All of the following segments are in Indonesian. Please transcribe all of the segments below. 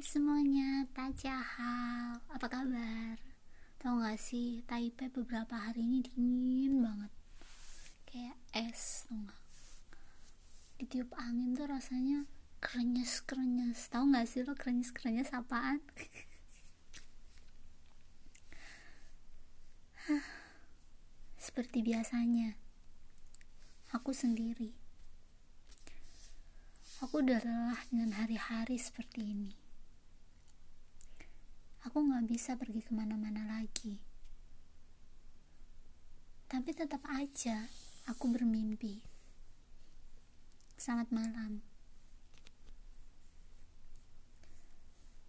semuanya, tajahal Apa kabar? Tahu gak sih, Taipei beberapa hari ini dingin banget Kayak es, tau gak? Ditiup angin tuh rasanya krenyes-krenyes Tahu gak sih lo krenyes-krenyes apaan? Seperti biasanya Aku sendiri Aku udah lelah dengan hari-hari seperti ini. Aku gak bisa pergi ke mana-mana lagi. Tapi tetap aja aku bermimpi. Selamat malam.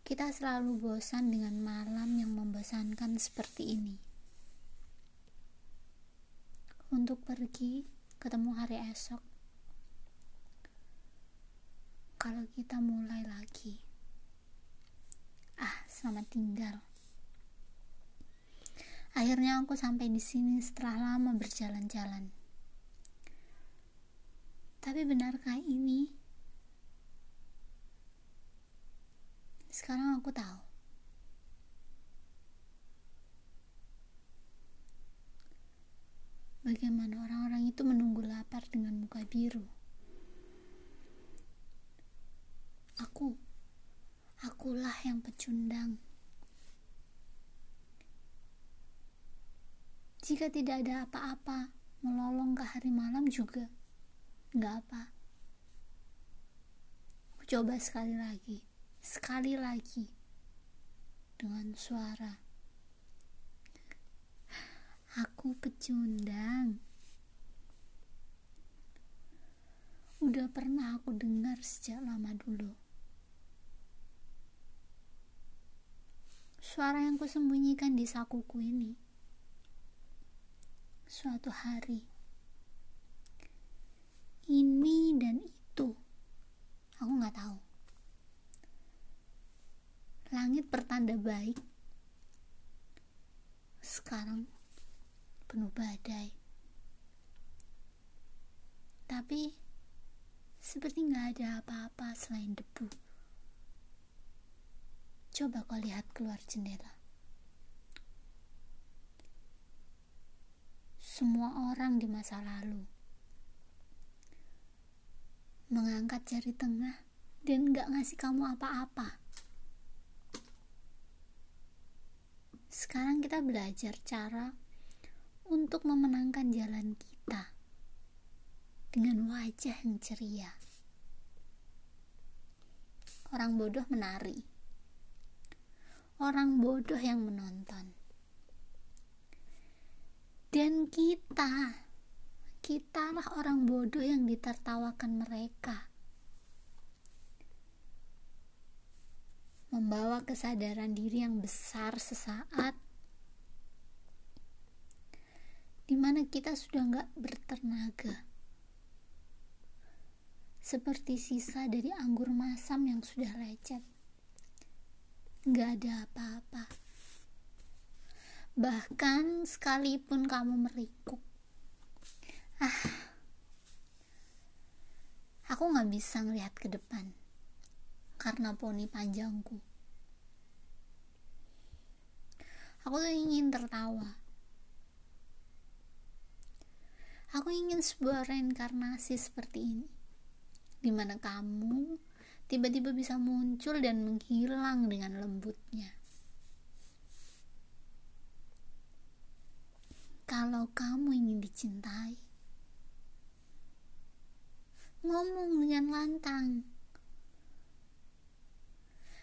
Kita selalu bosan dengan malam yang membosankan seperti ini. Untuk pergi ketemu hari esok kalau kita mulai lagi. Selamat tinggal. Akhirnya aku sampai di sini setelah lama berjalan-jalan. Tapi benarkah ini? Sekarang aku tahu. Bagaimana orang-orang itu menunggu lapar dengan muka biru. Aku, akulah yang pecundang. Jika tidak ada apa-apa, melolong ke hari malam juga nggak apa. Aku coba sekali lagi, sekali lagi, dengan suara. Aku pecundang. Udah pernah aku dengar sejak lama dulu. Suara yang kusembunyikan di sakuku ini. Suatu hari, ini dan itu, aku nggak tahu. Langit pertanda baik, sekarang penuh badai. Tapi, seperti nggak ada apa-apa selain debu. Coba kau lihat keluar jendela. Semua orang di masa lalu mengangkat jari tengah dan gak ngasih kamu apa-apa. Sekarang kita belajar cara untuk memenangkan jalan kita dengan wajah yang ceria. Orang bodoh menari orang bodoh yang menonton. Dan kita, kitalah orang bodoh yang ditertawakan mereka. Membawa kesadaran diri yang besar sesaat di mana kita sudah nggak bertenaga seperti sisa dari anggur masam yang sudah lecet gak ada apa-apa. Bahkan sekalipun kamu merikuk, ah, aku gak bisa ngelihat ke depan karena poni panjangku. Aku tuh ingin tertawa. Aku ingin sebuah reinkarnasi seperti ini, di mana kamu tiba-tiba bisa muncul dan menghilang dengan lembutnya. Kalau kamu ingin dicintai, ngomong dengan lantang.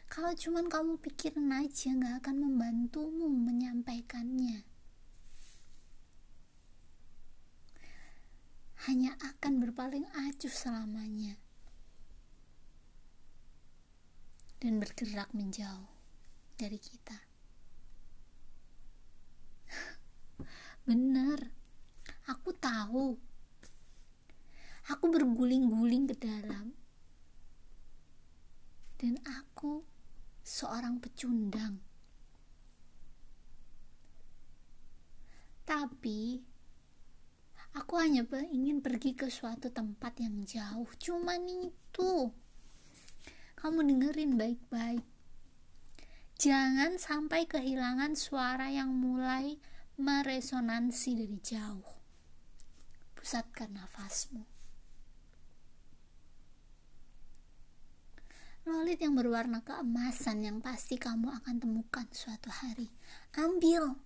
Kalau cuman kamu pikirin aja gak akan membantumu menyampaikannya. Hanya akan berpaling acuh selamanya. Dan bergerak menjauh dari kita. Bener, aku tahu. Aku berguling-guling ke dalam. Dan aku seorang pecundang. Tapi aku hanya ingin pergi ke suatu tempat yang jauh. Cuman itu kamu dengerin baik-baik Jangan sampai kehilangan suara yang mulai meresonansi dari jauh. Pusatkan nafasmu. Lolit yang berwarna keemasan yang pasti kamu akan temukan suatu hari. Ambil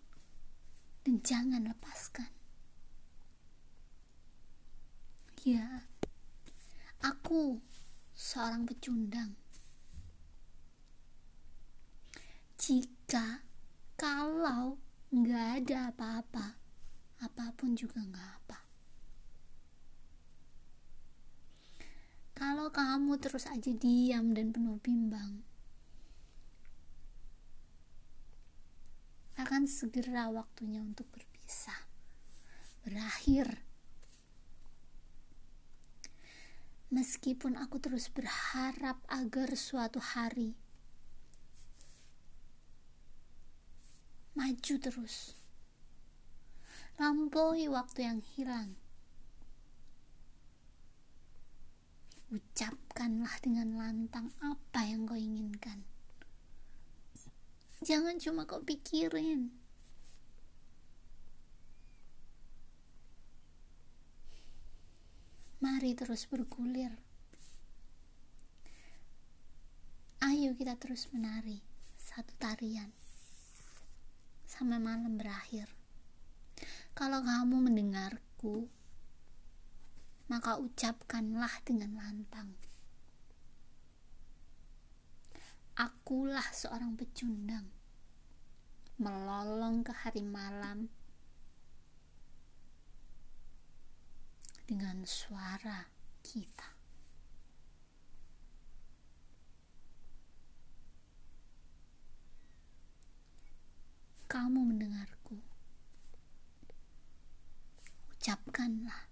dan jangan lepaskan. Ya, aku seorang pecundang jika kalau nggak ada apa-apa apa pun juga nggak apa. Kalau kamu terus aja diam dan penuh bimbang akan segera waktunya untuk berpisah berakhir. Meskipun aku terus berharap agar suatu hari maju terus. Lampaui waktu yang hilang. Ucapkanlah dengan lantang apa yang kau inginkan. Jangan cuma kau pikirin. Mari terus bergulir. Ayo kita terus menari satu tarian sampai malam berakhir. Kalau kamu mendengarku, maka ucapkanlah dengan lantang. Akulah seorang pecundang, melolong ke hari malam dengan suara kita. Kamu mendengarku. Ucapkanlah